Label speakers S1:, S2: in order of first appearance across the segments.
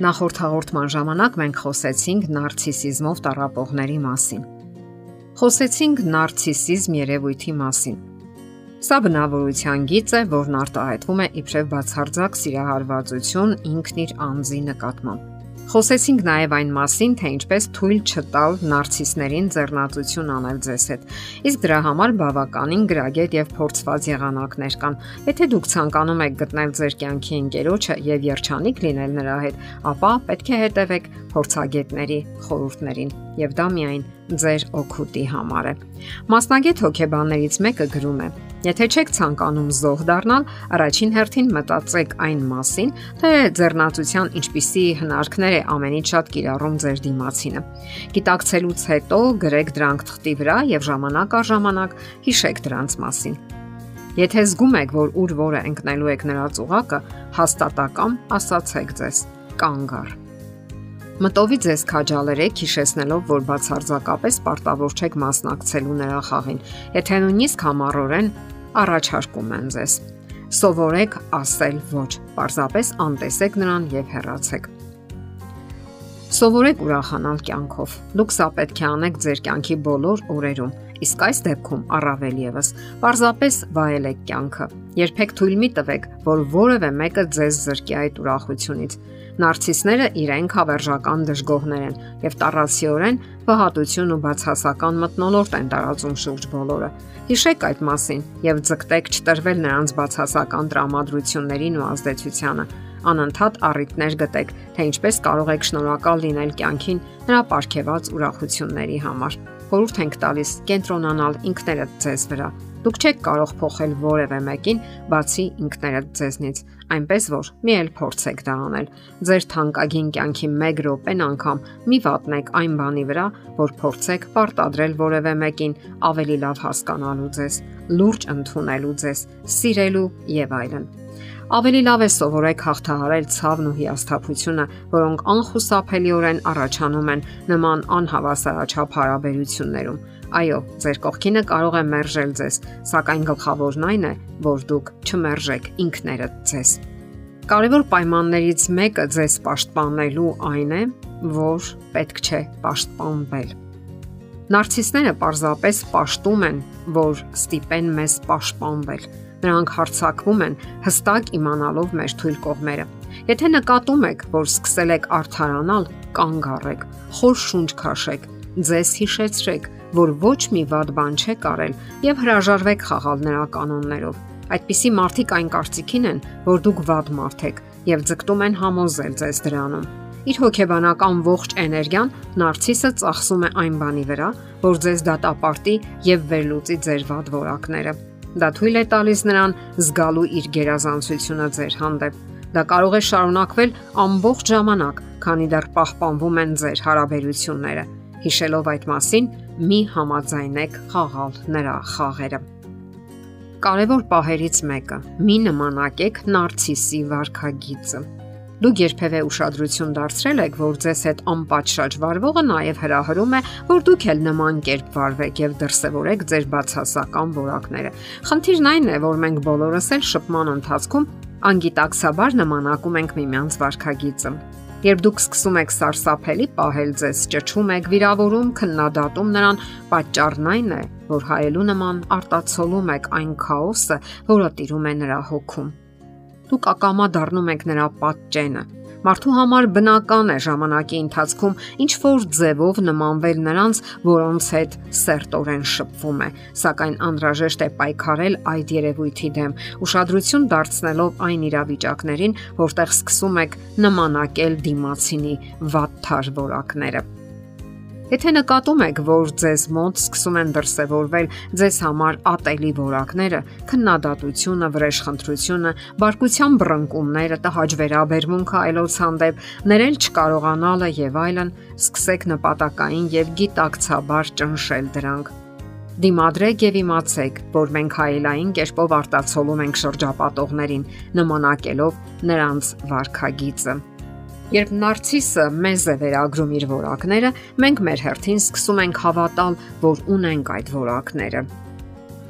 S1: Նախորդ հաղորդման ժամանակ մենք խոսեցինք նարցիսիզմով տարապողների մասին։ Խոսեցինք նարցիսիզմ երևույթի մասին։ Սա բնավորության գիծ է, որն արտահայտվում է իբրև բացարձակ սիրահարվածություն ինքն իր անձի նկատմամբ։ Խոսեցինք նաև այն մասին, թե ինչպես թույլ չտալ նարցիսներին ձեռնացություն անել ձեզ հետ։ Իսկ դրա համար բավականին գրագետ եւ փորձված եղանակներ կան։ Եթե դուք ցանկանում եք գտնել ձեր կյանքի ընկերոջը եւ երջանիկ լինել նրա հետ, ապա պետք է հետևեք փորձագետների խորհուրդներին եւ դա միայն ձեր օգուտի համար է։ Մասնագետ հոգեբաններից մեկը գրում է. Եթե չեք ցանկանում զոհ դառնալ, առաջին հերթին մտածեք այն մասին, թե ձեռնացության ինչպիսի հնարքներ է ամենից շատ կիրառում ձեր դիմացինը։ Գիտակցելուց հետո գրեք դրանք թղթի վրա եւ ժամանակ առ ժամանակ հիշեք դրանց մասին։ Եթե զգում եք, որ ուր որը ընկնելու եք նրա ծուղակը, հաստատակամ ասացեք ձեզ՝ կանգ առ Մտովի ձեզ քաջալերեք հիշեցնելով, որ բացարձակապես պարտավոր չեք մասնակցելու նրա խաղին, եթե նույնիսկ համառորեն առաջարկում են ձեզ։ Սովորեք ասել ոչ, պարզապես անտեսեք նրան եւ հեռացեք։ Սովորեք ուրախանալ կյանքով։ Դուք սա պետք է անեք ձեր կյանքի բոլոր օրերում, իսկ այս դեպքում առավել եւս։ Պարզապես վայելեք կյանքը։ Երբեք թույլ մի տվեք, որ որևէ մեկը ձեզ զրկի այդ ուրախությունից Նարցիսները իրենք հավերժական դժգոհներ են եւ տարածիորեն վհատություն ու բացասական մտնոլորտ են տարածում շուրջ բոլորը։ Հիշեք այդ մասին եւ ձգտեք չտրվել նրանց բացասական տրամադրություններին ու ազդեցությանը անընդհատ առիթներ գտեք, թե ինչպես կարող եք շնորհակալ լինել կյանքին նրա ապարքեված ուրախությունների համար։ Խորհուրդ ենք տալիս կենտրոնանալ ինքներդ ձեզ վրա Դուք չեք կարող փոխել որևէ մեկին, բացի ինքներդ ձեզնից, այնպես որ մի էլ փորձեք դա անել։ Ձեր թանկագին կյանքի 1 րոպեն անգամ մի վատնեք այն բանի վրա, որ փորձեք պարտադրել որևէ մեկին ավելի լավ հասկանալու ձեզ, լուրջ ընդունելու ձեզ, սիրելու եւ այլն։ Ավելի լավ է սովորեք հաղթահարել ցավն ու հիասթափությունը, որոնք անխուսափելիորեն առաջանում են նման անհավասարաչափ հարաբերություններում Այո, ձեր կողքինը կարող է մերժել ձեզ, սակայն գլխավորն այն է, որ դուք չմերժեք ինքներդ ձեզ։ Կարևոր պայմաններից մեկը ձեզ պաշտպանելու այն է, որ պետք չէ պաշտպանվել։ Նարցիսները պարզապես պաշտում են, որ ստիպեն մեզ պաշտպանվել։ Նրանք հարցակվում են հստակ իմանալով մեր թույլ կողմերը։ Եթե նկատում եք, որ սկսել եք արթարանալ, կանգ առեք, խոր շունչ քաշեք, ձեզ հիշեցրեք, որ ոչ մի վատ բան չեք արել եւ հրաժարվեք խաղալ նրա կանոններով։ Այդպիսի մարդիկ այն կարծիքին են, որ դուք վատ մարդ եք եւ ձգտում են համոզել ձեզ դրանում։ Իր հոգեբանական ողջ էներգիան նարցիսը ծախսում է այն բանի վրա, որ ձեզ դատապարտի եւ վերլուծի ձեր վատ որակները։ Դա թույլ է տալիս նրան զգալու իր գերազանցությունը ձեր հանդեպ։ Դա կարող է շարունակվել ամբողջ ժամանակ, քանի դեռ պահպանվում են ձեր հարաբերությունները։ Հիշելով այդ մասին, մի համաձայնեք խաղալ նրա խաղերը։ Կարևոր պահերից մեկը՝ մի նմանակեք նարցիսի վարքագիծը։ Դուք երբևէ ուշադրություն դարձրել եք, որ ձեզ հետ անպատշաճ վարվողը նաև հրահրում է, որ դուք էլ նման կերպ վարվեք եւ դրսևորեք ձեր բացասական որակները։ Խնդիրն այն է, որ մենք բոլորս էլ շփման ընթացքում անգիտակցաբար նմանակում ենք միմյանց վարքագիծը։ Երբ դուք սկսում եք սարսափելի պահել ձեզ, ճճում եք, վիրավորում, քննադատում նրան, պատճառն այն է, որ հայելու նման արտացոլում եք այն քաոսը, որը տիրում է նրա հոգում։ Դուք ակամա դառնում եք նրա պատճենը, Մարդու համար բնական է ժամանակի ընթացքում ինչ որ ձևով նմանվել նրանց, որոնց հետ սերտորեն շփվում է, սակայն անհրաժեշտ է պայքարել այդ երևույթի դեմ, ուշադրություն դարձնելով այն իրավիճակներին, որտեղ սկսում եք նմանակել դիմացինի վատ թար որակները։ Եթե նկատում եք, որ ձեզ մոտ սկսում են դրսևորվել ձեզ համար ատելի որակները, քննադատությունը, վրեժխնդրությունը, բարկության բռնկումները, տհաճ վերաբերմունքը այլոց հանդեպ, ներել չկարողանալը եւ այլն, սկսեք նպատակային եւ գիտակցաբար ճնշել դրանք։ Դիմադրեք եւ իմացեք, որ մենք հայելային կերպով արտացոլում ենք շրջապատողներին, նմանակելով նրանց վարքագիծը։ Երբ նարցիսը մեզ է վերագրում իր որակները, մենք մեր հերթին սկսում ենք հավատալ, որ ունենք այդ որակները։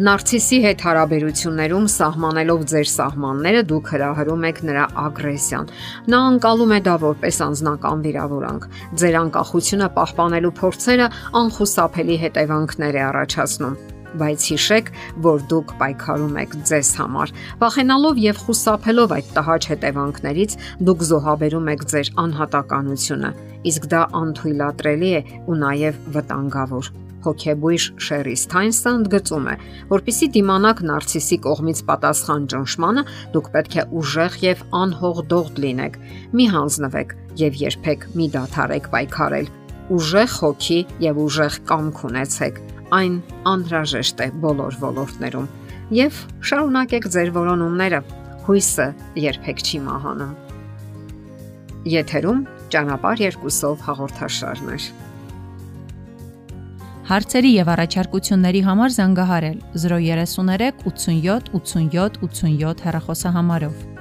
S1: Նարցիսի հետ հարաբերություններում սահմանելով ձեր սահմանները դուք հրահրում եք նրա ագրեսիան։ Նա անցալում է դա որպես անznական վիրավորանք։ Ձեր անկախությունը պահպանելու փորձերը անխուսափելի հետևանքներ է առաջացնում բայց հիշեք, որ դուք պայքարում եք ձեզ համար։ Վախենալով եւ խուսափելով այդ տհաճ հետևանքներից, դուք զոհաբերում եք ձեր անհատականությունը, իսկ դա անթույլատրելի է ու նաեւ վտանգավոր հոգեբույժ Շերի Սթայնսը ընդգծում է, որpիսի դիմանակ նարցիսի կողմից պատասխան ճնշմանը, դուք պետք է ուժեղ եւ անհողդողդ լինեք։ Մի հանձնվեք եւ երբեք մի դադարեք պայքարել։ Ուժեղ հոգի եւ ուժեղ կամք ունեցեք։ Այն անհրաժեշտ է բոլոր ոլորտներում։ Եվ շարունակեք ձեր որոնումները։ Հույսը երբեք չի մահանում։ Եթերում ճանապարհ երկուսով հաղորդաշարներ։
S2: Հարցերի եւ առաջարկությունների համար զանգահարել 033 87 87 87 հեռախոսահամարով։